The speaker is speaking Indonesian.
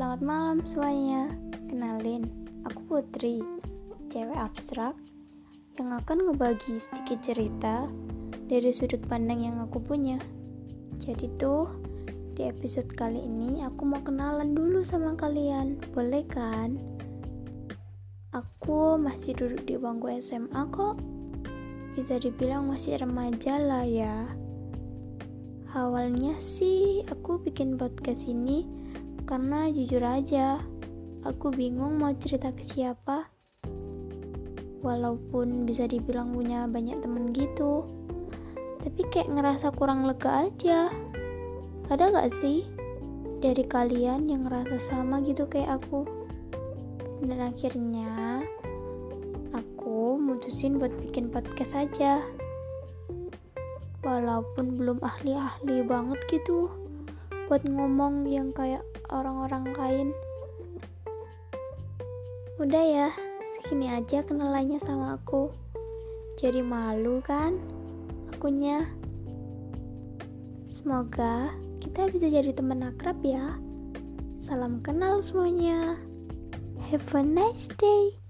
Selamat malam semuanya. Kenalin, aku Putri, cewek abstrak yang akan ngebagi sedikit cerita dari sudut pandang yang aku punya. Jadi tuh, di episode kali ini aku mau kenalan dulu sama kalian. Boleh kan? Aku masih duduk di bangku SMA kok. Bisa dibilang masih remaja lah ya. Awalnya sih aku bikin podcast ini karena jujur aja, aku bingung mau cerita ke siapa. Walaupun bisa dibilang punya banyak temen gitu, tapi kayak ngerasa kurang lega aja. Ada gak sih dari kalian yang ngerasa sama gitu kayak aku? Dan akhirnya aku mutusin buat bikin podcast aja. Walaupun belum ahli-ahli banget gitu buat ngomong yang kayak orang-orang lain. Udah ya, segini aja kenalannya sama aku. Jadi malu kan akunya. Semoga kita bisa jadi teman akrab ya. Salam kenal semuanya. Have a nice day.